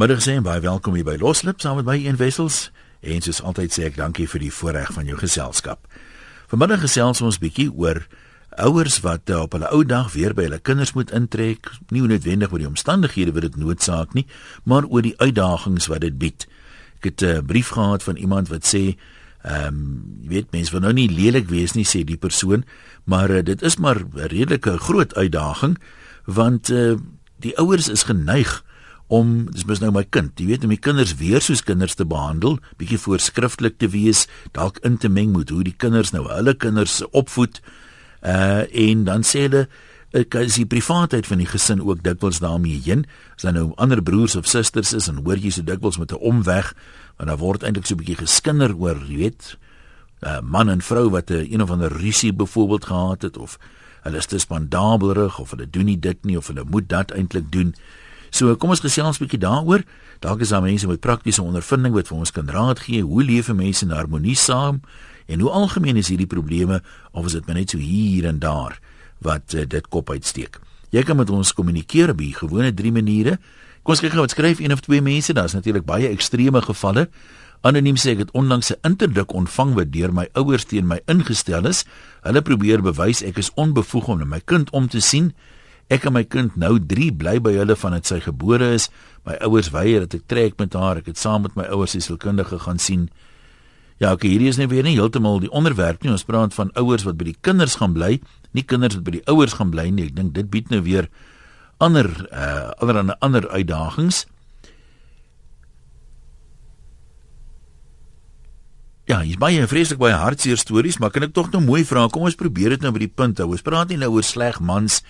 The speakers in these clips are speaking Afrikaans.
Middag sê en baie welkom hier by Loslip saam met my een wessels. En soos altyd sê ek dankie vir die voorreg van jou geselskap. Vanmiddag gesels ons bietjie oor ouers wat op hulle ou dag weer by hulle kinders moet intrek, nie noodwendig oor die omstandighede wat dit noodsaak nie, maar oor die uitdagings wat dit bied. Ek het 'n brief gehad van iemand wat sê, ehm, um, jy weet mense wil nou nie lelik wees nie sê die persoon, maar uh, dit is maar 'n redelike groot uitdaging want uh, die ouers is geneig om dis mos nou my kind, jy weet om die kinders weer soos kinders te behandel, bietjie voorskrifklik te wees, dalk in te meng met hoe die kinders nou hulle kinders opvoed. Uh en dan sê hulle is die privaatheid van die gesin ook dikwels daarmee heen. As dan nou ander broers of susters is en hoor jy so dikwels met 'n omweg, want daar word eintlik so 'n bietjie geskinder oor, jy weet, uh man en vrou wat 'n een, een of ander rusie byvoorbeeld gehad het of hulle is te spandabelrig of hulle doen nie dit nie of hulle moet dat eintlik doen. So kom ons gesels 'n bietjie daaroor. Dalk is daar mense met praktiese ondervinding wat vir ons kan raad gee hoe leef mense in harmonie saam en hoe algemeen is hierdie probleme of is dit net so hier en daar wat uh, dit kop uitsteek. Jy kan met ons kommunikeer op die gewone drie maniere. Kom ons kyk gou wat skryf een of twee mense. Daar's natuurlik baie ekstreme gevalle. Anoniem sê ek het onlangs 'n interdik ontvang wat deur my ouers teen my ingestel is. Hulle probeer bewys ek is onbevoeg om na my kind om te sien. Ek en my kind nou 3 bly by hulle vandat sy gebore is. My ouers weier dat ek trek met haar. Ek het saam met my ouers die sielkundige gaan sien. Ja, okay, hierdie is net weer nie heeltemal die onderwerp nie. Ons praat van ouers wat by die kinders gaan bly, nie kinders wat by die ouers gaan bly nie. Ek dink dit bied nou weer ander uh ander ander uitdagings. Ja, hier's baie vreeslik baie hartseer stories, maar kan ek tog nou mooi vra? Kom ons probeer dit nou by die punt hou. Ons praat nie nou oor sleg mans,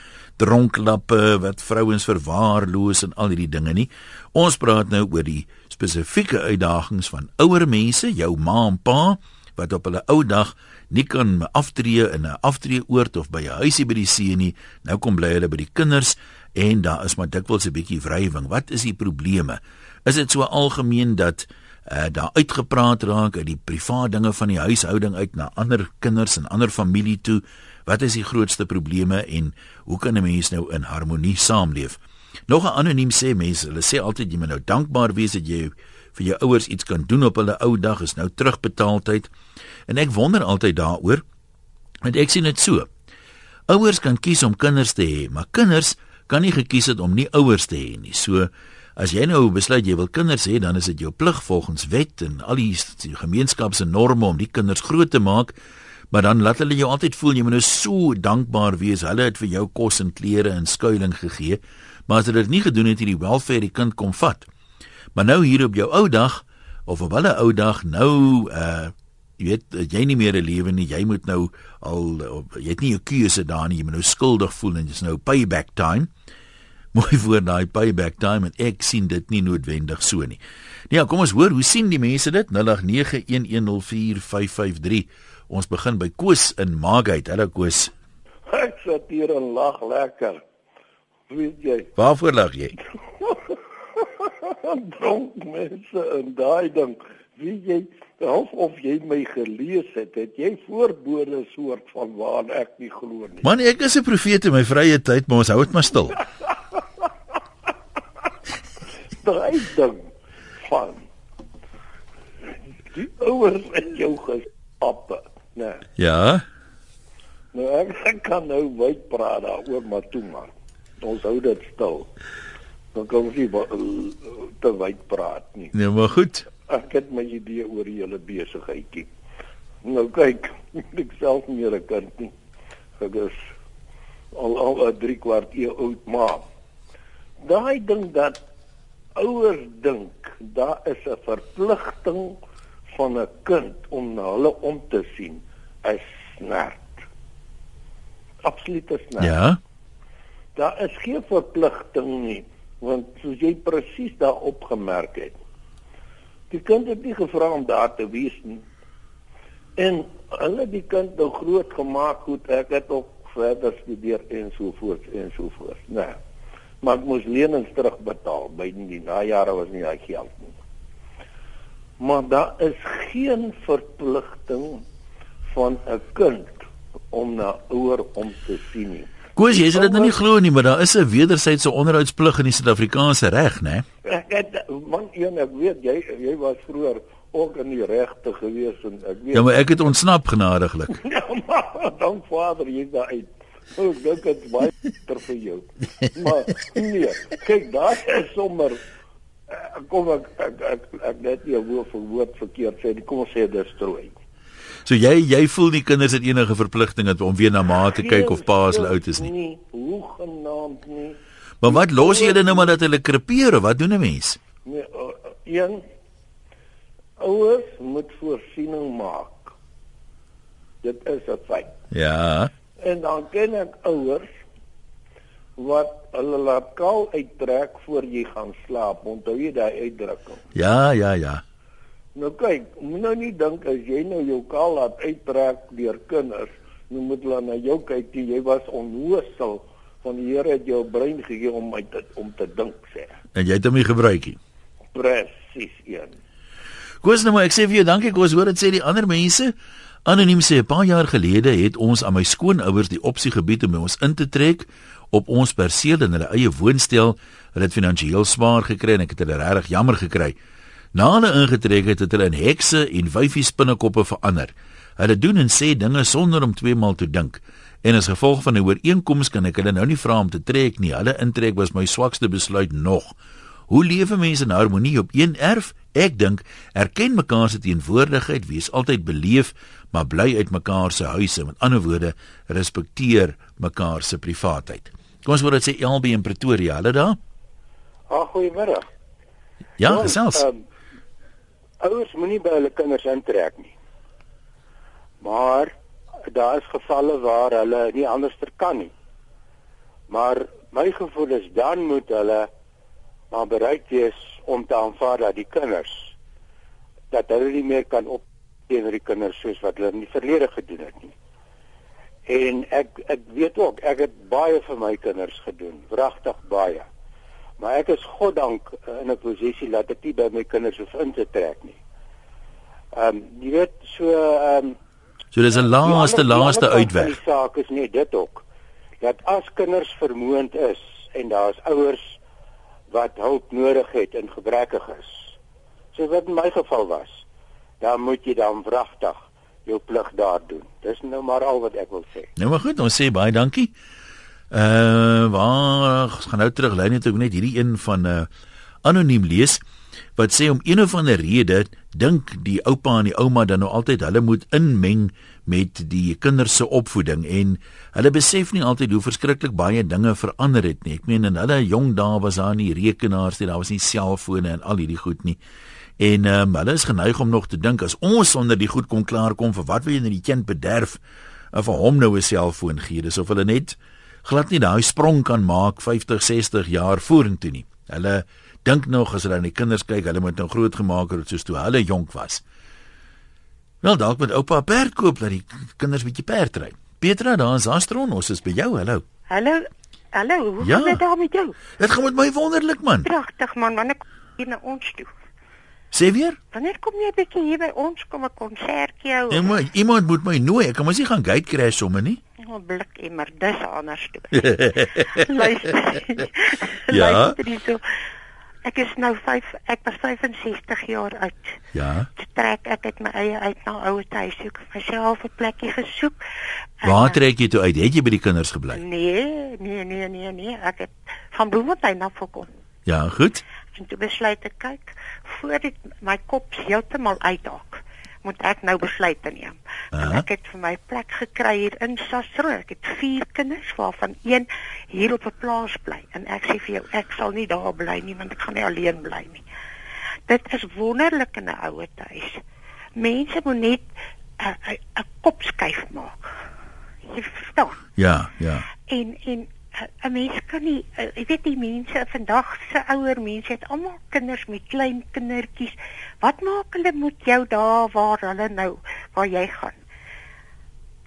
dronklappe wat vrouens verwaarloos en al hierdie dinge nie. Ons praat nou oor die spesifieke uitdagings van ouer mense, jou ma en pa wat op hulle ou dag nie kan aftree in 'n aftreeoord of by 'n huisie by die see nie. Nou kom bly hulle by die kinders en daar is maar dikwels 'n bietjie wrywing. Wat is die probleme? Is dit so algemeen dat uh, daar uitgepraat raak uit die privaat dinge van die huishouding uit na ander kinders en ander familie toe. Wat is die grootste probleme en hoe kan 'n mens nou in harmonie saamleef? Nog 'n anoniem sê mense, hulle sê altyd jy moet nou dankbaar wees dat jy vir jou ouers iets kan doen op hulle ou dag is nou terugbetaaltyd. En ek wonder altyd daaroor. Want ek sien dit so. Ouers kan kies om kinders te hê, maar kinders kan nie gekies het om nie ouers te hê nie. So As jy nou besluit jy wil kinders hê, dan is dit jou plig volgens wet en al die, die gemeenskap se norme om die kinders groot te maak. Maar dan laat hulle jou altyd voel jy moet nou so dankbaar wees. Hulle het vir jou kos en klere en skuilings gegee. Maar as hulle dit nie gedoen het, het die welfare die kind kom vat. Maar nou hier op jou ou dag of op hulle ou dag nou uh jy weet jy nie meer 'n lewe nie. Jy moet nou al jy het nie 'n keuse daar nie. Jy moet nou skuldig voel en dis nou payback time mooi voor daai payback time en ek sien dit nie noodwendig so nie. Ja, kom ons hoor, hoe sien die mense dit? 0891104553. Ons begin by Koos in Maagheid. Hallo Koos. Ek sit hier en lag lekker. Weet jy? Waarvoor lag jy? Dronk mense en daai ding. Weet jy, of of jy my gelees het, het jy voorbode soort van waar ek nie glo nie. Man, ek is 'n profeet in my vrye tyd, maar ons hou dit maar stil. stryding van die ouers in jou geskape, né? Nee. Ja. Nou ek, ek kan nou wyd praat daaroor maar toe maar. Ons hou dit stil. Dan kan ons nie te wyd praat nie. Nee, maar goed. Ek het my idee oor die hele besigheidjie. Nou kyk, ek self meer 'n kind nie. Ek is al al 3 kwart eeu oud maar daai ding dat ouers dink daar is 'n verpligting van 'n kind om na hulle om te sien is snert. Absoluut snert. Ja. Daar is geen verpligting nie, want soos jy presies daar opgemerk het. Die kind het nie gevra om daar te wees nie. En hulle die kind nou groot gemaak, goed, ek het ook verder studeer en so voort en so voort. Nee maar ek moes lenings terugbetaal by die najare was nie daai geld nie. Maar daar is geen verpligting van 'n kind om na ouer om te sien nie. Koos, jy sê dit nou nie glo nie, maar daar is 'n wederwysige onderhoudsplig in die Suid-Afrikaanse reg, né? Ek het man een ek weet jy jy was vroeër ook in die regte gewees en ek weet Ja, maar ek het ontsnap genadiglik. Ja, maar dank Vader jy daar uit. Ek dink dit baie beter vir jou. Maar nee, kyk, daar is sommer eh, kom ek ek ek, ek net nie 'n woord vir woord verkeerd sê nie. Kom ons sê destroy. So jy jy voel die kinders het enige verpligting om weer na ma te kyk of pa as hulle oud is nie. Nee, hoe genaamd nie. Maar wat los jy hulle nou maar dat hulle krepeer of wat doen 'n mens? Nee, uh, een ouers moet voorsiening maak. Dit is 'n feit. Ja. En dan ken ek ouers wat hulle laat kaal uittrek voor jy gaan slaap. Onthou jy daai uitdrukking? Ja, ja, ja. Nou kyk, moet nou nie dink as jy nou jou kaal laat uittrek deur kinders, nou moet hulle na jou kyk, die, jy was onnoosel van die Here het jou brein gegee om uit om te dink sê. En jy het hom nie gebruik nie. Presies een. Koos nou maar ek sê vir jou dankie Koos, hoor dit sê die ander mense. Anoniem sê 'n paar jaar gelede het ons aan my skoonouers die opsie gebied om by ons in te trek op ons perseel in hulle eie woonstel. Hulle het finansiëel swaar gekry en ek het hulle regtig jammer gekry. Na hulle ingetrek het, het hulle in hekse en wyfie spinnekoppe verander. Hulle doen en sê dinge sonder om twee maal te dink. En as gevolg van 'n ooreenkoms kan ek hulle nou nie vra om te trek nie. Hulle intrek was my swakste besluit nog. Hoe lewe mense in harmonie op een erf? Ek dink erken mekaar se teenwoordigheid, wees altyd beleef, maar bly uit mekaar se huise. Met ander woorde, respekteer mekaar se privaatheid. Kom ons hoor dit sê LB in Pretoria. Hulle daar? Ag, goeiemôre. Ja, gesels. Um, ouers moenie by hulle kinders intrek nie. Maar daar is gevalle waar hulle nie anders kan nie. Maar my gevoel is dan moet hulle maar bereid wees om te aanvaar dat die kinders dat hulle nie meer kan op teenoor die kinders soos wat hulle in die verlede gedoen het nie. En ek ek weet ook ek het baie vir my kinders gedoen, wragtig baie. Maar ek is goddank uh, in 'n posisie dat ek nie by my kinders hoef in te trek nie. Ehm um, jy weet so ehm um, So dis 'n laaste laaste uitweg. Die saak is nie dit ook dat as kinders vermoond is en daar's ouers wat hulp nodig het en gebrekkig is. So wat in my geval was, dan moet jy dan wragtig jou plig daar doen. Dis nou maar al wat ek wil sê. Nou maar goed, ons sê baie dankie. Uh waar gaan nou terug lyn net ek net hierdie een van 'n uh, anoniem lees wat sê om een of ander rede dink die oupa en die ouma dan nou altyd hulle moet inmeng met die kinders se opvoeding en hulle besef nie altyd hoe verskriklik baie dinge verander het nie. Ek meen in hulle jong dae was daar nie rekenaars nie, daar was nie selfone en al hierdie goed nie. En um, hulle is geneig om nog te dink as ons sonder die goed kon klaarkom vir wat wil jy net die kind bederf of vir hom nou 'n selfoon gee. Dis of hulle net glad nie daai sprong kan maak 50, 60 jaar vorentoe nie. Hulle dink nog as hulle aan die kinders kyk, hulle moet nou groot gemaak het soos toe hulle jonk was. Wel dalk met oupa perd koop dat die kinders bietjie perd ry. Petra, daar is Astron, ons is by jou. Hallo. Hallo. Hallo, hoe Ja. gaan dit daar met jou? Dit gaan met my wonderlik man. Pragtig man, wanneer kom jy na ons toe? Sê weer? Wanneer kom jy bietjie hier by ons kom 'n konsertjie hou? Nee, maar iemand moet my nooi. Ek kan mos nie gaan gate crash sommer nie. Oh, blik immer, dis anders toe. Luister. Ja? Luister hierso. Ek is nou 5, ek was 65 jaar oud. Ja. Toe trek ek uit my eie uit na ouer huis soek myself 'n plekkie gesoek. Waar En, trek jy toe uit? Het jy by die kinders gebly? Nee, nee, nee, nee, nee. Ek het van Bloemfontein af gekom. Ja, goed. En toe besluit ek kyk voor dit my kop heeltemal uithaak. Moet ek nou besluite neem. En Aha. ek het vir my plek gekry hier in Sasro. Ek het 4 kinders waarvan een hier op 'n plaas bly. En ek sê vir jou, ek sal nie daar bly nie want ek gaan nie alleen bly nie. Dit is wonderlik in 'n ouer huis. Mense moet net 'n 'n kop skuif maak. Jy verstaan? Ja, ja. En en 'n mens kan nie eh, jy weet die mense vandag se ouer mense het almal kinders met klein kindertjies. Wat maak hulle met jou daar waar hulle nou waar jy gaan?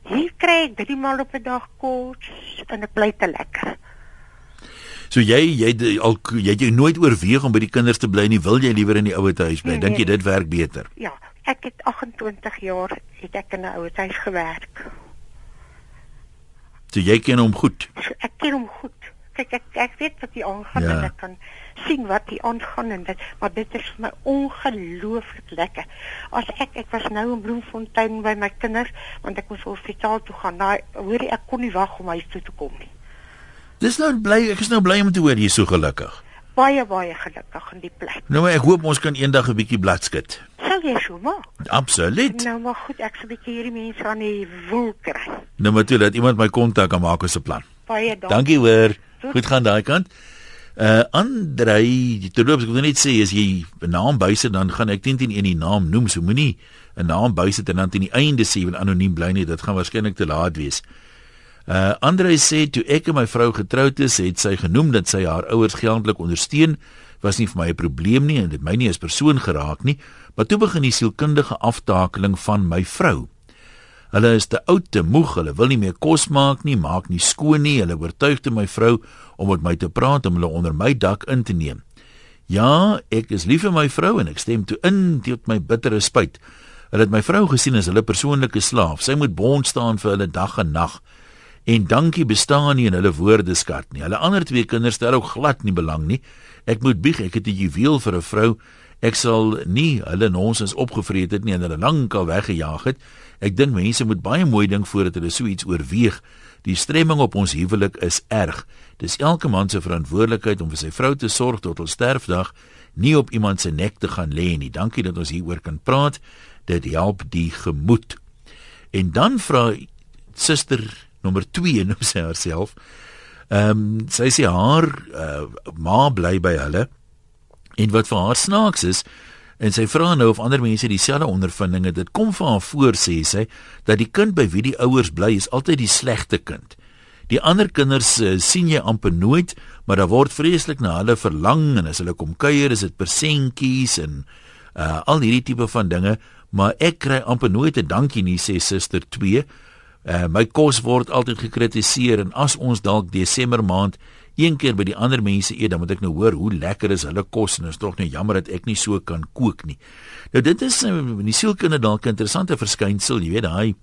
Hier kry ek drie maal op 'n dag kos en ek bly te lekker. So jy jy al jy het jy nooit oorweeg om by die kinders te bly nie. Wil jy liewer in die ouer huis bly? Nee, Dink jy nee. dit werk beter? Ja, ek het 28 jaar het ek in 'n ouer huis gewerk. So jy ken hom goed. Ek ken hom goed. Kyk ek ek weet wat hier aangaan Ja. en ek kan sien wat hier aangaan en dit maar dit is vir my ongelooflik lekker. As ek ek was nou in Bloemfontein by my kinders want ek moes hospitaal toe gaan. Nou hoor ek kon nie wag om huis toe te kom nie. Dis nou bly ek is nou bly om te hoor jy is so gelukkig. Baie baie gelukkig in die plek. Nou maar ek hoop ons kan eendag 'n bietjie bladskit. Sou jy so maak? Absoluut. Nou maar goed, ek sal 'n bietjie hierdie mense aan die woel kry. Nou maar toe dat iemand my kontak kan maak as 'n plan. Baie dankie. Dankie hoor. Goed gaan daai kant. Uh Andrei, terloops ek wil net sê as jy 'n naam bysit dan gaan ek teen teen een die naam noem. So moenie 'n naam bysit en dan teen die einde sê jy wil anoniem bly nie. Dit gaan waarskynlik te laat wees. Uh Andrei sê toe ek en my vrou getroud is, het sy genoem dat sy haar ouers geldelik ondersteun. Was nie vir my 'n probleem nie en dit my nie as persoon geraak nie, maar toe begin die sielkundige aftakeling van my vrou. Hulle is te oud, te moeg, hulle wil nie meer kos maak nie, maak nie skoon nie. Hulle oortuigde my vrou om met my te praat om hulle onder my dak in te neem. Ja, ek is lief vir my vrou en ek stem toe in tot my bittere spyt. Hulle het my vrou gesien as hulle persoonlike slaaf. Sy moet bond staan vir hulle dag en nag. En dankie bestaan nie in hulle woordeskat nie. Hulle ander twee kinders stel ook glad nie belang nie. Ek moet bieg, ek het 'n juweel vir 'n vrou. Ek sal nie hulle nonsens opgevreet het nie en hulle lankal weggejaag het. Ek dink mense moet baie mooi dink voordat hulle so iets oorweeg. Die stremming op ons huwelik is erg. Dis elke man se verantwoordelikheid om vir sy vrou te sorg tot hul sterfdag, nie op iemand se nek te gaan lê nie. Dankie dat ons hieroor kan praat. Dit help die gemoed. En dan vra suster nommer 2 noem sy haarself. Ehm um, sy sê haar uh, ma bly by hulle. En wat vir haar snaaks is, en sy vra nou of ander mense dieselfde ondervindinge, dit kom vir haar voor sê sy dat die kind by wie die ouers bly is altyd die slegte kind. Die ander kinders uh, sien jy amper nooit, maar daar word vreeslik na hulle verlang en as hulle kom kuier is dit persentjies en uh, al hierdie tipe van dinge, maar ek kry amper nooit 'n dankie nie sê suster 2. Uh, my kos word altyd gekritiseer en as ons dalk Desember maand een keer by die ander mense eet, dan moet ek nou hoor hoe lekker is hulle kos en is tog net jammer dat ek nie so kan kook nie. Nou dit is uh, in die sielkunde dalk 'n interessante verskynsel, jy weet daai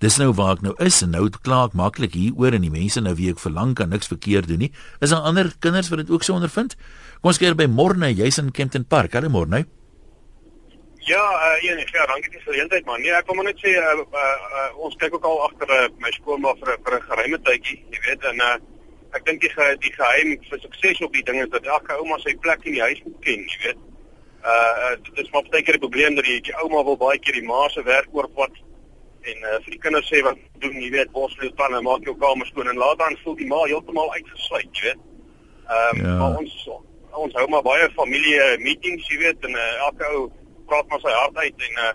Dis nou waar ek nou is en nou klaar ek maklik hieroor en die mense nou wie ek verlang kan niks verkeerd doen nie. Is daar ander kinders wat dit ook so ondervind? Kom ons kyk by Morne, jy's in Kempton Park. Hallo Morne. Ja, uh, een, ja, dankie vir die geleentheid man. Nee, ek wil maar net sê uh, uh, uh, ons kyk ook al agter uh, my skoolma vir vir 'n geheime tydjie, jy weet, en uh, ek dink die ge, die geheim vir sukses op die ding is dat elke ouma sy plek in die huis moet ken, jy weet. Uh, uh dit is maar baie keer 'n probleem dat die, die ouma wil baie keer die ma se werk oorvat en uh, vir die kinders sê wat doen, jy weet, bosveld planne, maak jou kamer skoon en later dan voel die ma heeltemal uitgesluit, jy weet. Ehm um, ja. maar ons ons hou maar baie familie meetings, jy weet, en uh, elke ou praat maar sy hart uit en uh,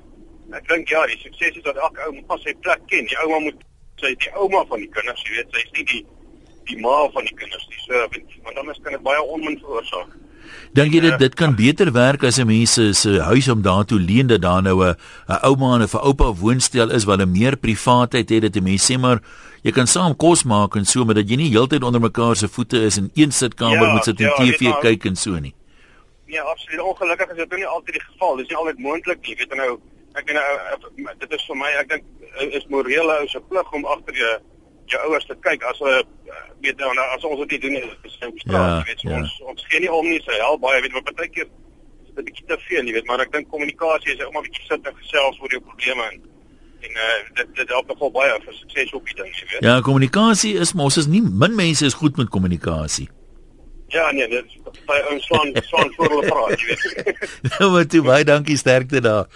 ek dink ja, die sukses is dat elke ou moet sy plek ken. Die ouma moet sy die ouma van die kinders, jy weet, sy is nie die die ma van die kinders nie. So want anders kan dit baie onmin veroorsaak. Dink jy dit Ja. dit kan beter werk as 'n mens se huis om daartoe leen dat daar nou 'n 'n ouma en 'n vir oupa woonstel is waar hulle meer privaatheid het dat 'n mens sê maar jy kan saam kos maak en so maar dat jy nie heeltyd onder mekaar se voete is in een sitkamer Ja, moet sit en ja, TV kyk en so nie. Ja, absoluut. Ongelukkig is dit nou nie altyd die geval. Dis nie altyd moontlik nie. Jy weet nou, ek en uh, dit is vir my, ek dink uh, is morele ou se plig om agter jou jou ouers te kyk as hulle uh, weet nou as ons dit nie doen nie, is dit Ja, straat, jy weet. So ja. Ons ons gee nie om nie, sy help baie, weet maar baie keer is dit 'n bietjie te veel, jy weet, maar ek dink kommunikasie is om 'n bietjie sit en gesels oor jou probleme en en uh, dit dit help nogal baie vir sukses op die ding, jy weet. Ja, kommunikasie is mos is nie min mense is goed met kommunikasie. Ja, nee, dit baie ons slaan slaan voor hulle praat, jy weet. Nou maar toe baie dankie sterkte daar.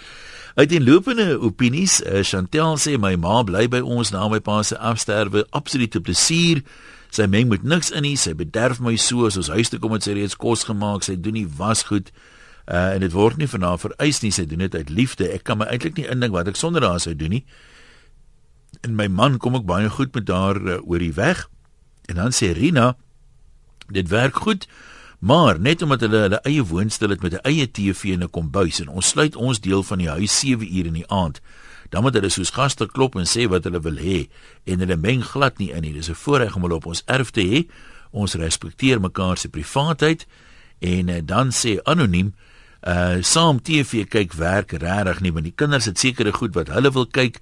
Uiteenlopende opinies, uh, Chantel sê my ma bly by ons na my pa se afsterwe, absolute plesier. Sy meng met niks in nie, sy bederf my so as ons huis toe kom het sy reeds kos gemaak, sy doen nie was goed. Uh, en dit word nie van haar vereis nie, sy doen dit uit liefde. Ek kan my eintlik nie indink wat ek sonder haar sou doen nie. En my man kom ook baie goed met haar uh, oor die weg. En dan sê Rina, dit werk goed. Maar net omdat hulle hulle eie woonstel het met 'n eie TV en 'n kombuis en ons sluit ons deel van die huis 7 uur in die aand, dan moet hulle soos gaste klop en sê wat hulle wil hê en hulle meng glad nie in nie. Dis 'n voorreg om hulle op ons erf te hê. Ons respekteer mekaar se privaatheid en uh, dan sê anoniem uh saam TV kyk werk regtig nie want die kinders het sekere goed wat hulle wil kyk.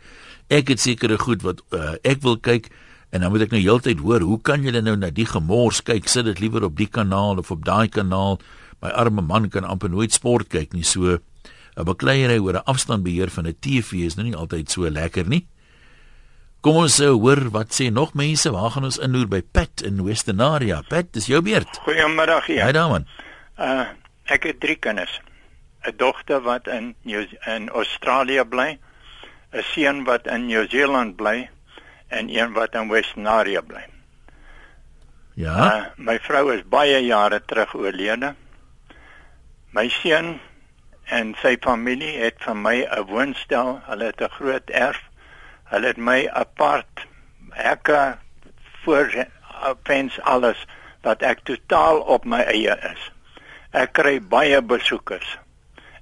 Ek het sekere goed wat uh, ek wil kyk En dan moet ek nou heeltyd hoor, hoe kan julle nou na die gemors kyk? Sit dit liewer op die kanaal of op daai kanaal. My arme man kan amper nooit sport kyk nie. So 'n bekleierery oor 'n afstandbeheer van 'n TV is nou nie altyd so lekker nie. Kom ons uh, hoor wat sê nog mense. Waar gaan ons inloer by Pat in Westernaria? Pat, dis jou beurt. Goeiemiddag hier. Hi daar man. Uh ek het drie kinders. 'n Dogter wat in New in Australië bly, 'n seun wat in Nieu-Seeland bly en een wat in Westernaria bly. Ja. Uh, my vrou is baie jare terug oorlede. My seun en sy familie het vir my 'n woonstel, hulle het 'n groot erf. Hulle het my apart hekke voor fens alles wat ek totaal op my eie is. Ek kry baie besoekers.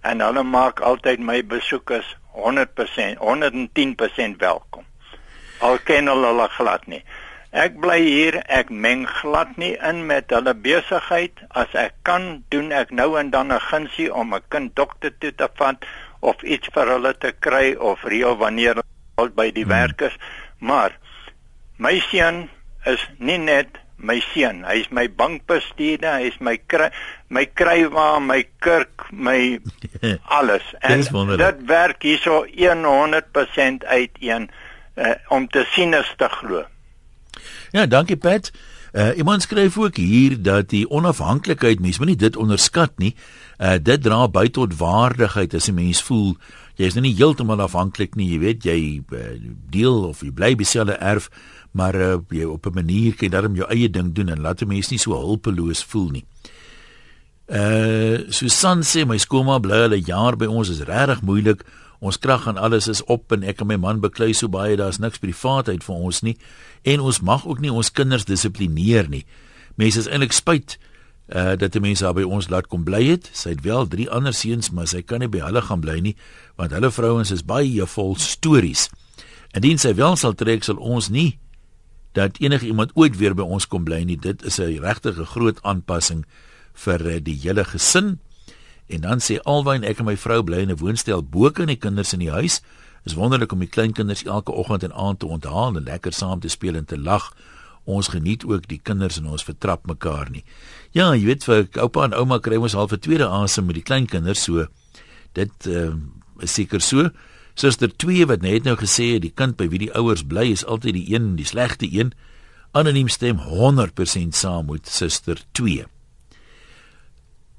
En hulle maak altyd my besoekers 100%, 110% welkom. Al ken hulle hulle glad nie. Ek bly hier, ek meng glad nie in met hulle besigheid. As ek kan, doen ek nou en dan 'n gunsie om 'n kind dokter toe te vat of iets vir hulle te kry of reël wanneer hulle by die hmm. werkers. Maar my seun is nie net my seun, hy's my bankbestuurder, hy's my kry, my krywa, my kurk, my alles. En dit werk hierso 100% uit een uh, om te sien is te glo. Ja, dankie Pat. Uh, iemand skryf ook hier dat die onafhanklikheid mens moet nie dit onderskat nie. Uh, dit dra by tot waardigheid as 'n mens voel jy is nou nie heeltemal afhanklik nie, jy weet jy uh, deel of jy bly beselde erf, maar uh, jy op 'n manier kan darm jou eie ding doen en laat 'n mens nie so hulpeloos voel nie. Uh Susan sê my skoolma bly al 'n jaar by ons is regtig moeilik. Ons krag en alles is op en ek en my man beklei so baie daar's niks privaatheid vir ons nie en ons mag ook nie ons kinders dissiplineer nie. Mense is eintlik spyt uh dat die mense daar by ons laat kom bly het. Sy het wel drie ander seuns, maar sy kan nie by hulle gaan bly nie want hulle vrouens is baie vol stories. Indien sy wel sal trek sal ons nie dat enige iemand ooit weer by ons kom bly nie. Dit is 'n regtig groot aanpassing vir uh, die hele gesin. En dan sê Alwyn ek en my vrou bly in 'n woonstel bo kan die kinders in die huis. Is wonderlik om die kleinkinders elke oggend en aand te onthaal en lekker saam te speel en te lag. Ons geniet ook die kinders en ons vertrap mekaar nie. Ja, jy weet vir oupa en ouma kry ons al vir tweede asem met die kleinkinders so. Dit uh, is seker so. Suster 2 wat net nou gesê het die kind by wie die ouers bly is altyd die een, die slegte een. Anoniem stem 100% saam met suster 2.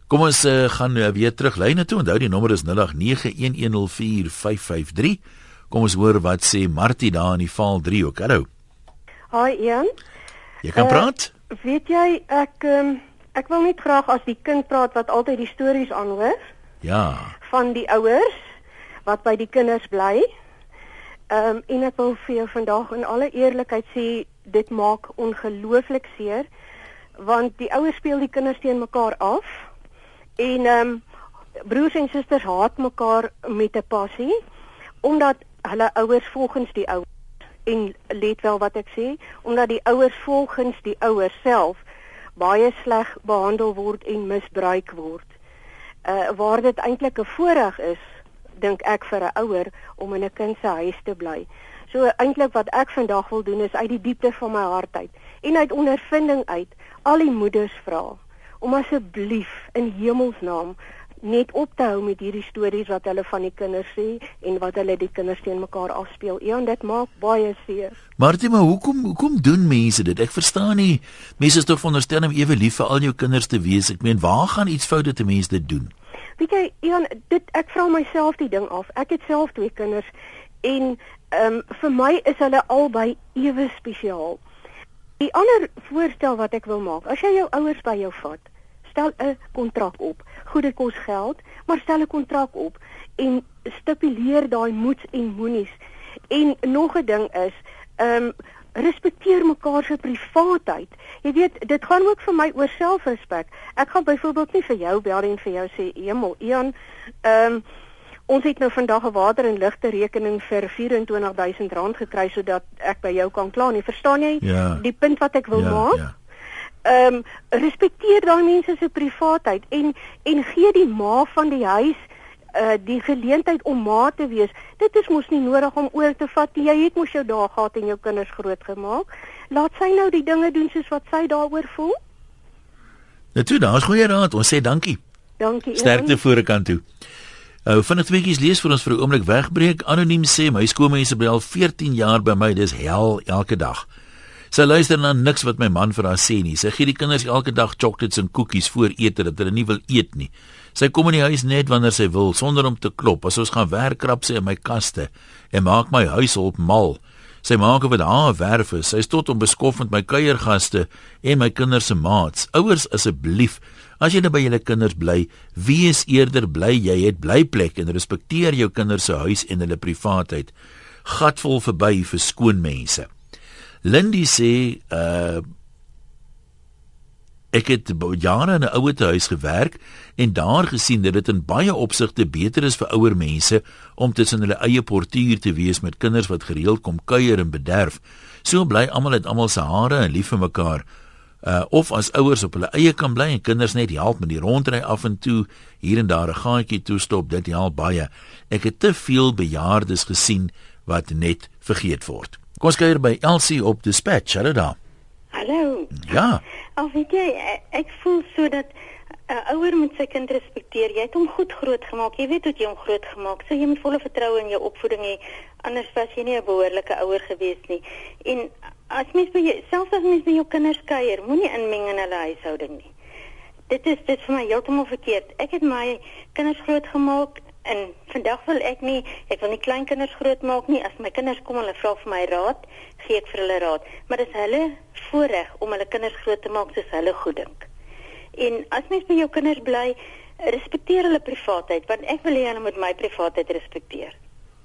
Kom ons uh, gaan uh, weer terug lyne toe. Onthou die nommer is 0891104553. Kom ons hoor wat sê Martie daar in die Val 3 ook. Hallo. Hi Ian. Jy kan uh, praat? Weet jy ek um, ek wil net graag as die kind praat wat altyd die stories aanhoor. Ja. Van die ouers wat by die kinders bly. Ehm um, en ek wil vir jou vandag in alle eerlikheid sê dit maak ongelooflik seer want die ouers speel die kinders teen mekaar af En ehm um, broers en susters haat mekaar met 'n passie omdat hulle ouers volgens die ouers en let wel wat ek sê, omdat die ouers volgens die ouers self baie sleg behandel word en misbruik word. Uh waar dit eintlik 'n voorreg is, dink ek vir 'n ouer om in 'n kind se huis te bly. So eintlik wat ek vandag wil doen is uit die diepte van my hart uit en uit ondervinding uit al die moeders vra om asseblief in hemelsnaam net op te hou met hierdie stories wat hulle van die kinders sê en wat hulle die kinders teen mekaar afspeel. Ja, dit maak baie seer. Martie, maar hoekom hoekom doen mense dit? Ek verstaan nie. Mense is tog veronderstel om ewe lief vir al jou kinders te wees. Ek meen, waar gaan iets fout dat mense dit doen? Weet jy, Ian, dit ek vra myself die ding af. Ek het self twee kinders en ehm um, vir my is hulle albei ewe spesiaal. Die ander voorstel wat ek wil maak, as jy jou ouers by jou vat, stel 'n kontrak op. Goed dit kos geld, maar stel 'n kontrak op en stipuleer daai moets en moenies. En nog 'n ding is, ehm um, respekteer mekaar se privaatheid. Jy weet, dit gaan ook vir my oor selfrespek. Ek gaan byvoorbeeld nie vir jou bel en vir jou sê, "Emel, Ian, ehm um, Ons het nou vandag 'n water en ligte rekening vir R24000 gekry sodat ek by jou kan kla nie. Verstaan jy ja. die punt wat ek wil ja, maak? Ja. Ehm um, respekteer daai mense se privaatheid en en gee die ma van die huis uh die geleentheid om ma te wees. Dit is mos nie nodig om oor te vat. Jy het mos jou dae gehad en jou kinders grootgemaak. Laat sy nou die dinge doen soos wat sy daaroor voel. Natuurlik, daar's goeie raad. Ons sê dankie. Dankie. Sterkte voor kant toe. Nou, vinnig tweeetjies lees vir ons vir 'n oomblik wegbreek. Anoniem sê my skoolmense bly al 14 jaar by my. Dis hel elke dag. Sy luister na niks wat my man vir haar sê nie. Sy gee die kinders elke dag chocolates en koekies voor ete dat hulle nie wil eet nie. Sy kom in die huis net wanneer sy wil sonder om te klop. As ons gaan werk krap sy in my kaste en maak my huishulp mal. Sy maak of dit haar werf is. Sy is tot onbeskof met my kuiergaste en my kinders se maats. Ouers asseblief As jy by julle kinders bly, wie is eerder bly jy het blyplek en respekteer jou kinders se huis en hulle privaatheid. Gatvol verby vir skoon mense. Lindy sê uh ek het jare in 'n ouer huis gewerk en daar gesien dat dit in baie opsigte beter is vir ouer mense om tussen hulle eie portuier te wees met kinders wat gereeld kom kuier en bederf. So bly almal uit almal se hare en lief vir mekaar uh of as ouers op hulle eie kan bly en kinders net help met die rondry af en toe hier en daar 'n gaatjie toestop dit help baie. Ek het te veel bejaardes gesien wat net vergeet word. Kom ons kyk by Elsie op dispatch. Hallo daar. Hallo. Ja. Of weet jy ek voel so dat 'n uh, ouer moet sy kind respekteer. Jy het hom goed grootgemaak jy weet hoe jy hom grootgemaak so jy moet volle vertroue in jou opvoeding hê. Anders was jy nie 'n behoorlike ouer gewees nie. En as mens by selfs as mens by jou kinders kuier, moenie inmeng in hulle huishouding nie. Dit is dit vir my heeltemal verkeerd. Ek het my kinders grootgemaak en vandag wil ek nie ek wil nie kleinkinders grootmaak nie. As my kinders kom hulle vra vir my raad, gee ek vir hulle raad, maar dit is hulle voorreg om hulle kinders groot te maak soos hulle goeddink. En as mens by jou kinders bly, respekteer hulle privaatheid want ek wil hê hulle moet my privaatheid respekteer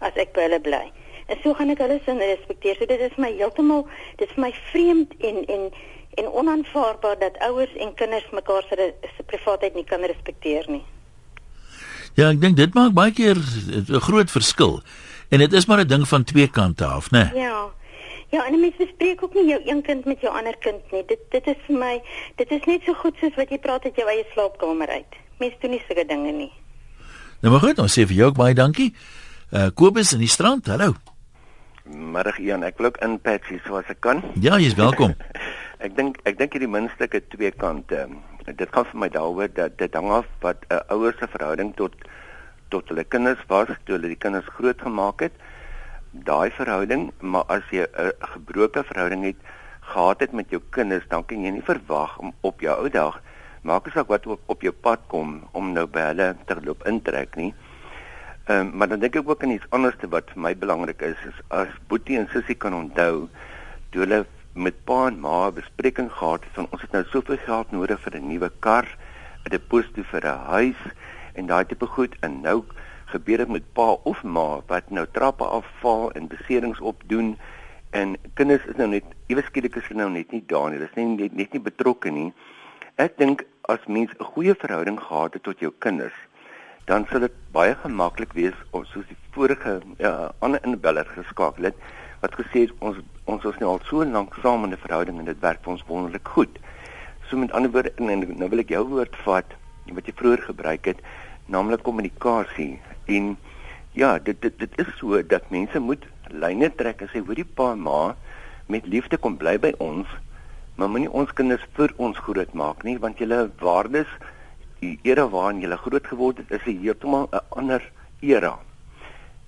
as ek by hulle bly. En so gaan ek hulle sin respekteer. So dit is my heeltemal dit is my vreemd en en en onaanvaarbaar dat ouers en kinders mekaar se se privaatheid nie kan respekteer nie. Ja, ek dink dit maak baie keer 'n groot verskil. En dit is maar 'n ding van twee kante af, né? Nee? Ja. Ja, en mens bespreek ook nie jou een kind met jou ander kind nie. Dit dit is vir my dit is net so goed soos wat jy praat uit jou eie slaapkamer uit. Mens doen nie sulke dinge nie. Nou maar goed, ons sê vir jou ook baie dankie. Uh Kobus in die strand. Hallo. Middag Ian, ek wil ook inpatsie soos ek kan. Ja, jy's welkom. ek dink ek dink hierdie muntstuk het twee kante. Dit gaan vir my daaroor dat dit hang af wat 'n uh, ouer se verhouding tot tot hulle kinders was toe hulle die kinders grootgemaak het. Daai verhouding, maar as jy 'n uh, gebroke verhouding het gehad het met jou kinders, dan kan jy nie verwag om op jou ou dag maak as wat op, op jou pad kom om nou by hulle te loop intrek nie. Ehm um, maar dan dink ek ook aan iets anders wat vir my belangrik is, is as Boetie en Sissie kan onthou toe hulle met pa en ma 'n bespreking gehad het van ons het nou soveel geld nodig vir 'n nuwe kar, 'n deposito vir 'n huis en daai tipe goed en nou gebeur dit met pa of ma wat nou trappe afval en beserings opdoen en kinders is nou net ewe skielik is hulle nou net nie daar nie. Hulle is nie net, net nie betrokke nie. Ek dink as mens 'n goeie verhouding gehad het tot jou kinders dan sal dit baie gemaklik wees om soos die vorige uh, ander inbeller geskakel het wat gesê het ons ons is nou al so lank saam in 'n verhouding en dit werk vir ons wonderlik goed. So met ander woorde en, en nou wil ek jou woord vat wat jy vroeër gebruik het, naamlik kommunikasie. En ja, dit dit dit is so dat mense moet lyne trek en sê hoor die pa en ma met liefde kom bly by ons, maar moenie ons kinders vir ons groot maak nie want julle waardes die era waarin jy groot geword het is 'n heeltemal 'n ander era.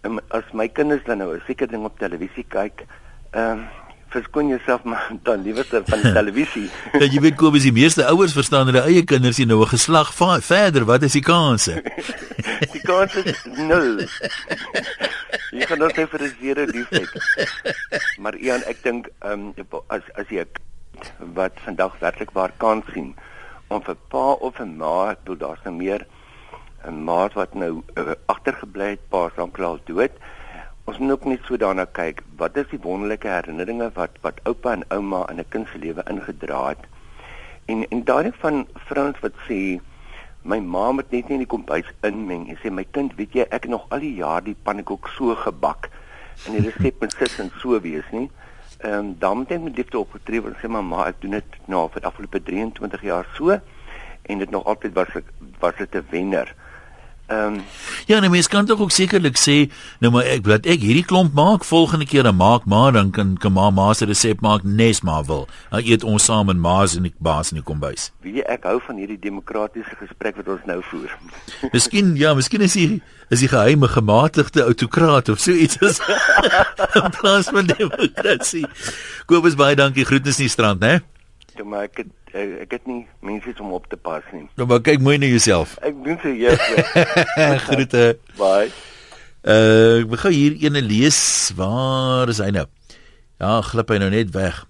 En as my kinders dan nou 'n seker ding op televisie kyk, ehm uh, verskoon jouself maar dan liewerste van die televisie. ja, jy weet Kobus, die meeste ouers verstaan hulle eie kinders nie nou 'n geslag verder, wat is die kanse? die kanse is nul. jy gaan net vir 'n zero liefheid. Maar Ian, ek dink ehm um, as as jy wat vandag werklik waar kan sien om vir pa of 'n ma, ek bedoel daar's nou meer 'n ma wat nou uh, agtergebly het, pa is dan klaar dood. Ons moet ook net so daarna kyk, wat is die wonderlike herinneringe wat wat oupa en ouma in 'n kind se lewe ingedra het? En en daardie van vrouens wat sê my ma moet net nie in die kombuis inmeng en sê my kind, weet jy, ek het nog al die jaar die pannekoek so gebak en die resep moet sit en so wees nie ehm um, dan het ek met liefde opgetree en sê mamma ek doen dit nou vir die afgelope 23 jaar so en dit nog altyd was ek was dit 'n wenner. Ehm um, Ja, nou mens kan tog ook sekerlik sê, nou maar ek wat ek hierdie klomp maak, volgende keer dan maak maar dan kan kan ma ma se resep maak nes maar wil. Dan eet ons saam in ma se en die baas in die kombuis. Wie ek hou van hierdie demokratiese gesprek wat ons nou voer. Miskien ja, miskien is hy is hy geheime gematigde autokraat of so iets is. in plaas van demokrasie. Kobus baie dankie. Groetnis in die strand, né? Ja, maar ek het, ek het nie mense om op te pas nie. Nou maar kyk mooi na jouself. Ek doen se ja. Groete. Bye. Uh ek begin hier ene lees. Waar is hy nou? Ja, glip hy nou net weg.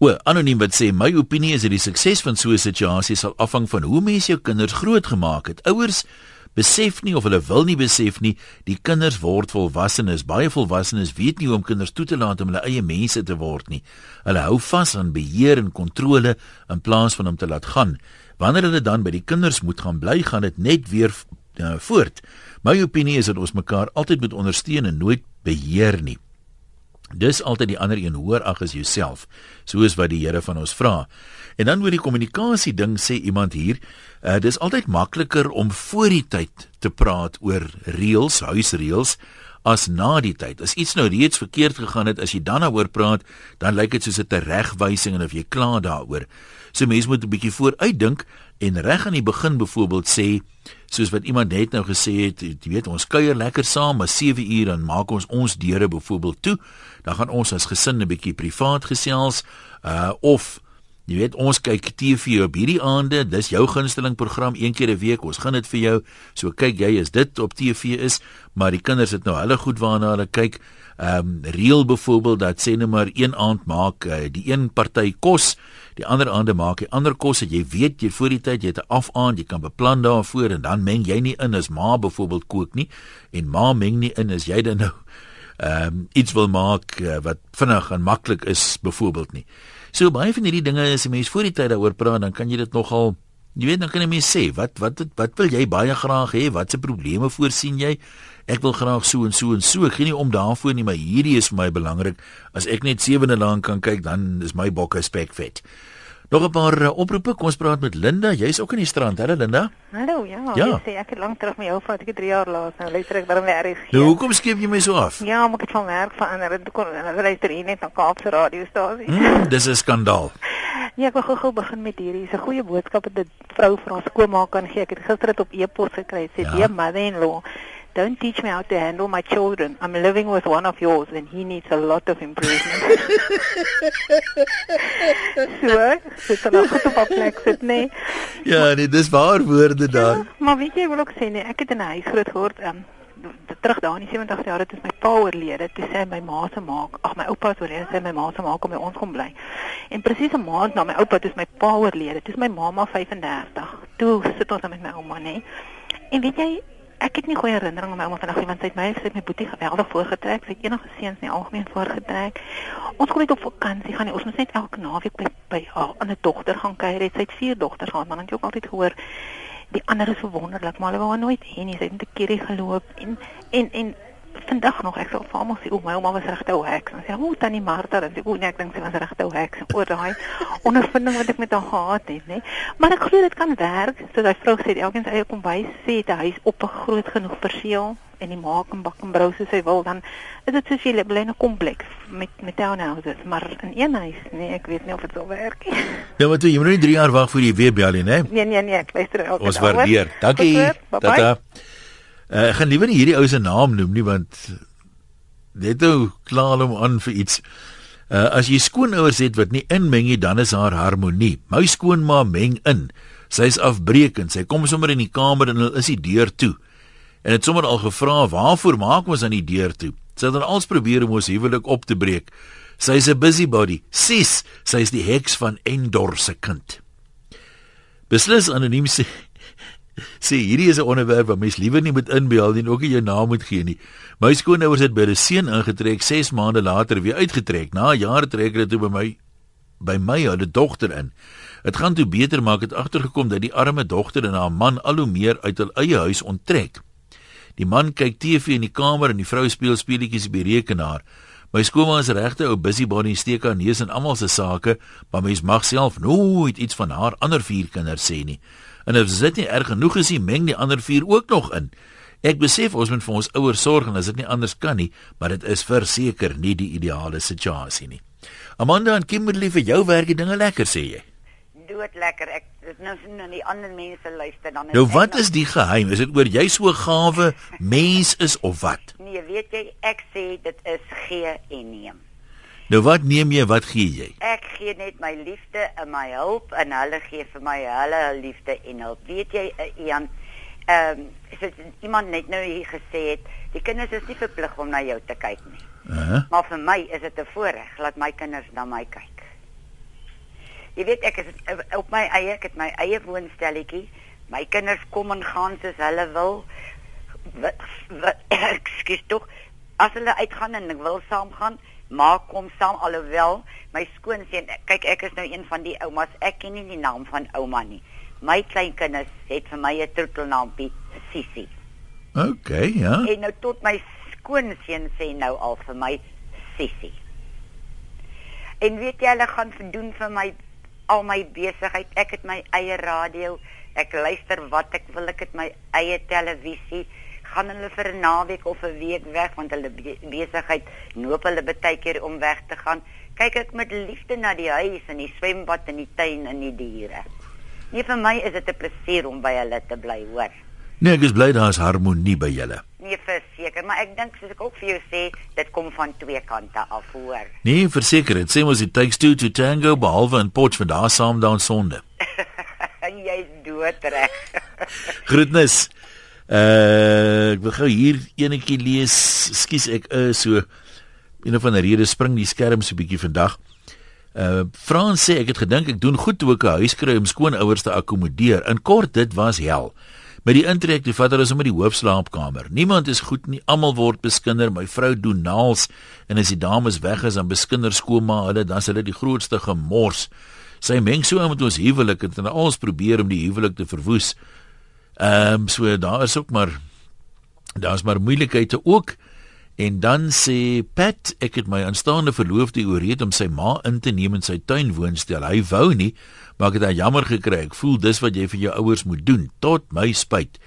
O, anoniem wat sê my opinie is dat die sukses van so 'n situasie sal afhang van hoe mense jou kinders grootgemaak het. Ouers besef nie of hulle wil nie besef nie, die kinders word volwassenes. Baie volwassenes weet nie hoe om kinders toe te laat om hulle eie mense te word nie. Hulle hou vas aan beheer en kontrole in plaas van om te laat gaan. Wanneer hulle dan by die kinders moet gaan bly, gaan dit net weer uh, voort. My opinie is dat ons mekaar altyd moet ondersteun en nooit beheer nie. Dis altyd die ander een hoor ag as jouself, soos wat die Here van ons vra. En dan oor die kommunikasie ding sê iemand hier, uh, dis altyd makliker om voor die tyd te praat oor reëls, huisreëls as na die tyd. As iets nou reeds verkeerd gegaan het, as jy dan daaroor praat, dan lyk dit soos 'n teregwysing en of jy kla daaroor. So mense moet 'n bietjie vooruitdink en reg aan die begin byvoorbeeld sê soos wat iemand net nou gesê het, jy weet ons kuier lekker saam, maar 7 uur dan maak ons ons deure byvoorbeeld toe. Dan gaan ons as gesin 'n bietjie privaat gesels uh of Jy weet ons kyk TV op hierdie aande, dis jou gunsteling program een keer 'n week. Ons gaan dit vir jou. So kyk jy as dit op TV is, maar die kinders het nou hulle goed waarna hulle kyk. Ehm um, reël byvoorbeeld dat sê net maar een aand maak uh, die een party kos, die ander aande maak die ander kos. Jy weet jy voor die tyd jy het 'n afaand, jy kan beplan daarvoor en dan meng jy nie in as ma byvoorbeeld kook nie en ma meng nie in as jy dan nou ehm um, iets wil maak uh, wat vinnig en maklik is byvoorbeeld nie. So baie van hierdie dinge as 'n mens voor die tyd daaroor praat, dan kan jy dit nogal jy weet dan kan jy mens sê, wat wat wat wil jy baie graag hê? Watse probleme voorsien jy? Ek wil graag so en so en so. Ek gee nie om daarvoor nie, maar hierdie is vir my belangrik. As ek net sewende lank kan kyk, dan is my bokke spekvet. Nog 'n paar uh, oproepe. Kom ons praat met Linda. Jy's ook in die strand, hè, Linda? Hallo, ja. Ja. Ek sê ek het lank terug met jou vat ek 3 jaar laas. Nou luister ek daarom weer reg. Nou, hoekom skep jy my so af? Ja, maar ek het van werk verander. Ek kon hulle luister hier net na Kaapse radiostasie. Hmm, dis 'n skandaal. Nee, ek wil gou-gou begin met hierdie. Dis 'n goeie boodskap wat 'n vrou vir haar skoonmaak kan gee. Ek het gister dit op e-pos gekry. Sê, Ja. "Dear mother-in-law, don't teach me how to handle my children. I'm living with one of yours and he needs a lot of improvement." so, sit dan goed op 'n plek sit, nee. Ja, nee, dis waar woorde daar. Ja, maar weet jy, ek wil ook sê nee, ek het in 'n huis groot geword. Um, terug daar in die 70 jaar het is my pa oorlede. Toe sê my ma se maak, ag my oupa het oorlede, sê my ma se maak om by ons kom bly. En presies 'n maand na my oupa het my pa oorlede. Toe is my mamma 35. Toe sit ons dan met my ouma, nê. En weet jy, ek het nie goeie herinneringe aan my ouma vandag nie want sy het my het my boetie geweldig voorgetrek. Sy het enige seuns nie algemeen voorgetrek. Ons kon net op vakansie gaan. nie. Ons moes net elke naweek by by haar ander dogter gaan kuier. Sy het vier dogters gehad, maar dan het jy ook altyd gehoor die ander is so wonderlik, maar hulle wou haar nooit hê nie. Sy het net 'n keerie geloop en en en vandag nog ek sal vir almal sê o my ouma was regte ou heks. Dan sê o tannie Martha, dan sê o nee ek dink sy was regte ou heks. Oor daai ondervinding wat ek met haar gehad het, nê. Maar ek glo dit kan werk. So daai vrou sê elkeen se eie kombuis sê het 'n huis op 'n groot genoeg perseel en die maak en bak en brou soos hy wil, dan is dit soos jy bly in 'n kompleks met met townhouses, maar in een huis, nee, ek weet nie of dit sal werk nie. Ja, maar toe, jy moet nie 3 jaar wag vir die weer bel nie, né? Nee nee nee, ek luister elke Ons dag, hoor. waardeer. Dankie. Tata. Uh, ek gaan liewer nie hierdie ou se naam noem nie want net nou klaar hom aan vir iets. Uh, as jy skoonouers het wat nie inmeng nie, dan is haar harmonie. My skoonma meng in. Sy's afbreekend. Sy kom sommer in die kamer en hulle is die deur toe. En het sommer al gevra, "Waarvoor maak ons aan die deur toe?" Sy het dan als probeer om ons huwelik op te breek. Sy's 'n busybody. Sis, sy's die heks van Endor se kind. Beslis anoniem sê sê hierdie is 'n onderwerp wat mens liewer nie moet inbel nie en ook nie jou naam moet gee nie. My skoonouers het by 'n seun ingetrek 6 maande later weer uitgetrek. Na jare trek hulle toe by my by my hulle dogter in. Dit gaan toe beter maak het agtergekom dat die arme dogter en haar man al hoe meer uit hul eie huis onttrek. Die man kyk TV in die kamer en die vrou speel speletjies op die rekenaar. My skoonma is regte ou busybody steek haar neus in almal se sake, maar mens mag self nooit iets van haar ander vier kinders sê nie. En as dit nie erg genoeg is nie, meng die ander vier ook nog in. Ek besef ons moet vir ons ouers sorg en as dit nie anders kan nie, maar dit is verseker nie die ideale situasie nie. Amanda en Kimberley vir jou werk die dinge lekker sê jy. Dood lekker. Ek dit nou sien aan die ander mense luister dan. Nou wat is die geheim? Is dit oor jy so gawe mens is of wat? Nee, weet jy, ek sê dit is gee en neem. Nou wat neem jy, wat gee jy? Ek gee net my liefde en my hulp en hulle gee vir my hulle liefde en hulp. Weet jy, uh, Ian, ehm um, is iemand net nou hier gesê het, die kinders is nie verplig om na jou te kyk nie. Uh -huh. Maar vir my is dit 'n voorreg laat my kinders na my kyk. Jy weet ek is op my eie, ek het my eie woonstelletjie. My kinders kom en gaan soos hulle wil. Ekskuus tog. As hulle uitgaan en ek wil saamgaan, maak kom saam alhoewel my skoonseun kyk ek is nou een van die oumas ek ken nie die naam van ouma nie my kleinkinders het vir my 'n troetelnaampie Sissi. OK, ja. En nou tot my skoonseun sê nou al vir my Sissi. En weet jy hulle gaan doen vir my al my besigheid. Ek het my eie radio. Ek luister wat ek wil. Ek het my eie televisie. Gaan hulle vir 'n naweek of 'n week weg want hulle besigheid noop hulle baie keer om weg te gaan. Kyk ek met liefde na die huis en die swembad en die tuin en die diere. Nee, vir my is dit 'n plesier om by hulle te bly, hoor. Nee, ek is bly daar is harmonie by julle. Nee, verseker, maar ek dink soos ek ook vir jou sê, dit kom van twee kante af, hoor. Nee, verseker, dit sê mos dit takes two to tango behalwe in Potch van daar saam dan sonde. Jy's dood reg. Groetnis. Uh, ek wil gou hier enetjie lees. Skus ek is uh, so een van die redes spring die skerm so bietjie vandag. Uh Frans sê ek het gedink ek doen goed toe ek 'n huis kry om skoonouers te akkommodeer. In kort dit was hel. Met die intrek die vader is om in die hoofslaapkamer. Niemand is goed nie. Almal word beskinder. My vrou doen naals en as die dames weg is dan beskinder skoonma hulle dan hulle die grootste gemors. Sy meng so met ons huwelik en ons probeer om die huwelik te verwoes. Ehm um, so daar is ook maar daar's maar moeilikhede ook. En dan sê Pat, ek het my aanstaande verloofde ooreed om sy ma in te neem in sy tuinwoonstel. Hy wou nie, maar ek het haar jammer gekry. Ek voel dis wat jy vir jou ouers moet doen, tot my spyt.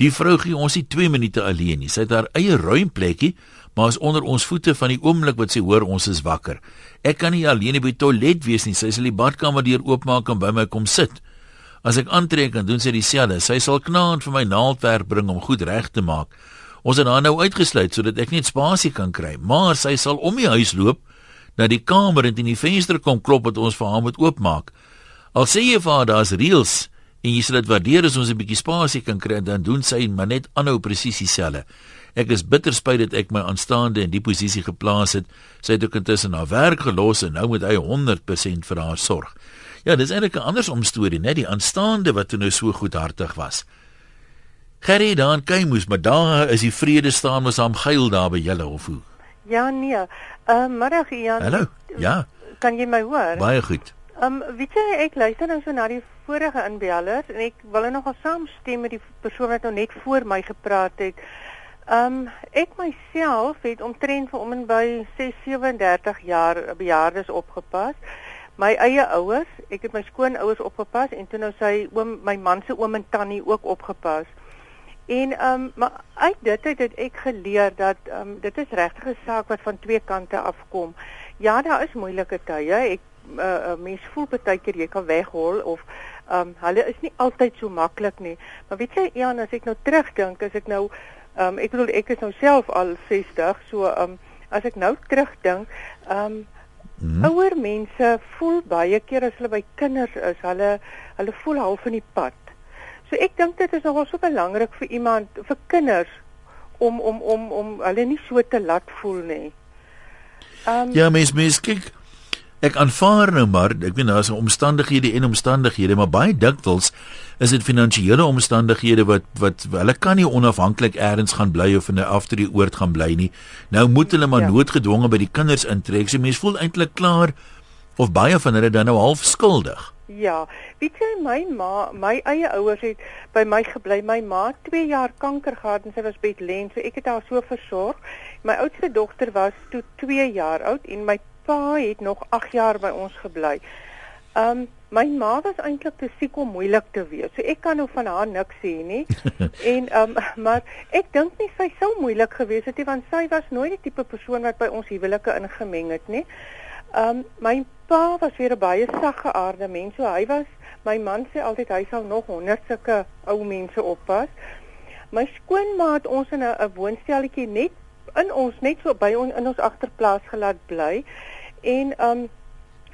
Die vrou gee ons nie 2 minute alleen nie. Sy het haar eie ruim plekkie, maar is onder ons voete van die oomblik wat sy hoor ons is wakker. Ek kan nie alleen by die toilet wees nie. Sy sal die badkamer deur oopmaak en by my kom sit. As ek aantrek en doen sy dieselfde. Sy sal knaand vir my naaldwerk bring om goed reg te maak. Ons het haar nou uitgesluit sodat ek net spasie kan kry, maar sy sal om die huis loop na die kamer en in die venster kom klop wat ons vir haar moet oopmaak. Al sê jy vir haar daar's reëls en jy sê dit waardeer as ons 'n bietjie spasie kan kry, dan doen sy maar net aanhou presies dieselfde. Ek is bitter spyt dat ek my aanstaande in die posisie geplaas het. Sy het ook intussen haar werk gelos en nou moet hy 100% vir haar sorg. Ja, dis eintlik 'n andersom storie, net die aanstaande wat toe nou so goedhartig was. Gerry daar in Keimoes, maar daar is die vrede staan mos aan geil daar by julle of hoe? Ja nee. Ehm uh, middag Jan. Hallo. Ja. Kan jy my hoor? Baie goed. Ehm um, weet jy ek luister nou so na die vorige inbellers en ek wil nogal saamstem met die persoon wat nou net voor my gepraat het. Ehm um, ek myself het omtrent vir om en by 6 37 jaar bejaardes opgepas. My eie ouers, ek het my skoonouers opgepas en toe nou sy oom my man se oom en tannie ook opgepas. En ehm um, maar uit dit het, het ek geleer dat ehm um, dit is regtig 'n saak wat van twee kante afkom. Ja, daar is moeilike tye. Ek uh, uh, mens voel baie keer jy kan weghol of ehm um, hulle is nie altyd so maklik nie. Maar weet jy, Jan, as ek nou terugdink, as ek nou ehm um, ek bedoel ek is nou self al 60, so ehm um, as ek nou terugdink, ehm um, Hmm. Ouer mense voel baie keer as hulle by kinders is, hulle hulle voel half in die pad. So ek dink dit is nogal so belangrik vir iemand vir kinders om om om om hulle nie so te laat voel nie. Um, ja, mens mens kyk ek aanvaar nou maar ek weet daar's omstandighede en omstandighede maar baie dikwels is dit finansiële omstandighede wat wat hulle kan nie onafhanklik eers gaan bly of in 'n afdrie oord gaan bly nie. Nou moet hulle maar ja. noodgedwonge by die kinders intrek. So mense voel eintlik klaar of baie van hulle dan nou half skuldig. Ja, weet jy my ma, my eie ouers het by my gebly. My ma het 2 jaar kanker gehad en sy was bedlend, so ek het haar so versorg. My oudste dogter was toe 2 jaar oud en my pa het nog 8 jaar by ons gebly. Um My ma was eintlik te siek om moeilik te wees. So ek kan nou van haar niks sê nie. en ehm um, maar ek dink nie sy sou moeilik gewees het nie want sy was nooit die tipe persoon wat by ons huwelike ingemeng het nie. Ehm um, my pa was weer 'n baie saggeaarde mens. So hy was my man sê altyd hy sal nog 100 sulke ou mense oppas. My skoonma het ons in 'n woonstelletjie net in ons net so by on, in ons agterplaas gelaat bly. En um,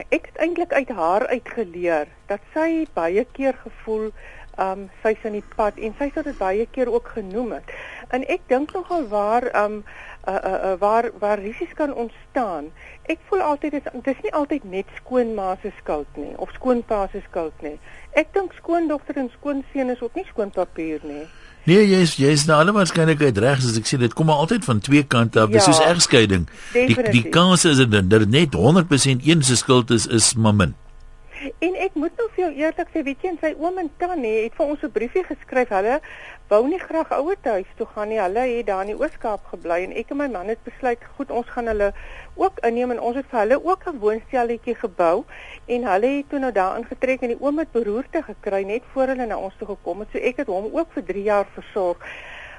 ek het eintlik uit haar uitgeleer dat sy baie keer gevoel um sy's in die pad en sy het dit baie keer ook genoem het. En ek dink nogal waar um uh, uh, uh, waar waar risiko's kan ontstaan. Ek voel altyd dis dis nie altyd net skoonma se skuld nie of skoonpa se skuld nie. Ek dink skoondogter en skoonseun is ook nie skoonpapier nie. Nee, jy's jy's nou alle waarskynlikheid reg as ek sê dit kom maar altyd van twee kante af. Dis ja, soos egskeiding. Die die kans is dat dit net 100% een se skuld is is mamma. En ek moet nou vir jou eerlik sê, weet jy, en sy oom en tannie het vir ons 'n briefie geskryf. Hulle wou nie graag ouer huis toe gaan nie. Hulle het daar in die Oos-Kaap gebly en ek en my man het besluit, goed, ons gaan hulle ook inneem en ons het vir hulle ook 'n woonstelletjie gebou en hulle het toe nou daar ingetrek en die oom het beroerte gekry net voor hulle na ons toe gekom het. So ek het hom ook vir 3 jaar versorg.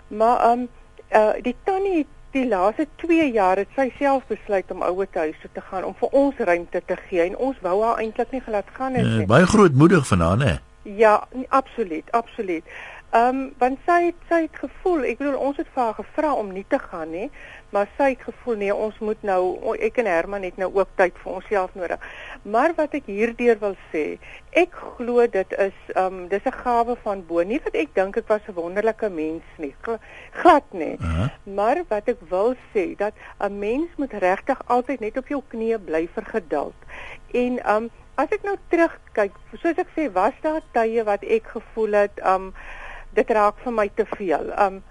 Maar um uh die tannie het die laaste 2 jaar het sy self besluit om ouer huis toe te gaan om vir ons ruimte te gee en ons wou haar eintlik nie gelaat gaan het eh, nie. Uh, baie grootmoedig van haar, hè? Ja, absoluut, absoluut. Ehm um, want sy het, sy het gevoel, ek bedoel ons het vir haar gevra om nie te gaan nie, maar sy het gevoel nee, ons moet nou ek en Herman het nou ook tyd vir onsself nodig. Maar wat ek hierdeur wil sê, ek glo dit is ehm um, dis 'n gawe van bo, nie wat ek dink ek was 'n wonderlike mens nie, glad nie. Uh -huh. Maar wat ek wil sê dat 'n mens moet regtig altyd net op jou knieë bly vir geduld. En ehm um, as ek nou terugkyk, soos ek sê, was daar tye wat ek gevoel het ehm um, dit raak vir my te veel. Um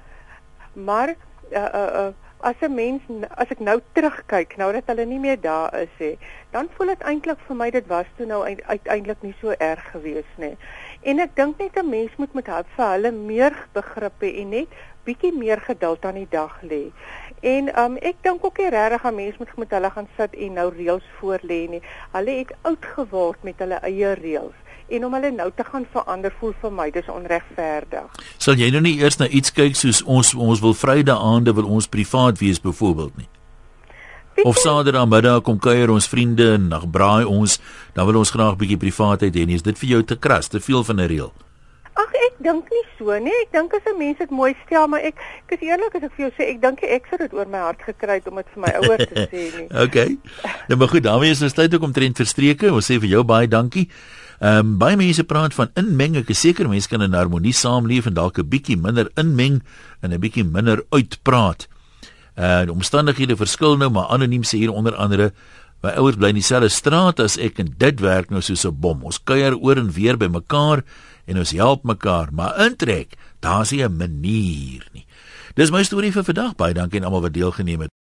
maar uh uh, uh as 'n mens as ek nou terugkyk nou dat hulle nie meer daar is hè, dan voel dit eintlik vir my dit was toe nou uiteindelik nie so erg gewees nie. En ek dink net 'n mens moet met hulle vir hulle meer begrip hê en net bietjie meer geduld aan die dag lê. En um ek dink ook nie regtig 'n mens moet met hulle gaan sit en nou reëls voor lê nie. Hulle het oud geword met hulle eie reëls en om hulle nou te gaan verander voel vir my dis onregverdig. Sal jy nou nie eers na iets kyk soos ons ons wil Vrydag aande wil ons privaat wees byvoorbeeld nie? Of Saterdag middag kom kuier ons vriende en dan braai ons, dan wil ons graag bietjie privaatheid hê. Is dit vir jou te kras, te veel van 'n reël? Ag ek dink nie so nie. Ek dink as 'n mens dit mooi stel, maar ek ek is eerlik as ek vir jou sê, ek dink ek sou dit oor my hart gekry het om dit vir my ouers te sê nie. okay. Nou maar goed, daarmee is ons tyd ook om trend verstreke. Ons sê vir jou baie dankie. Ehm um, baie mense praat van inmeng. Ek is seker mense kan in harmonie saamleef en dalk 'n bietjie minder inmeng en 'n bietjie minder uitpraat. Uh die omstandighede verskil nou, maar anoniem sê hier onder andere my ouers bly in dieselfde straat as ek en dit werk nou soos 'n bom. Ons kuier oor en weer by mekaar en ons help mekaar, maar intrek, daar's nie 'n manier nie. Dis my storie vir vandag. Baie dankie aan almal wat deelgeneem het.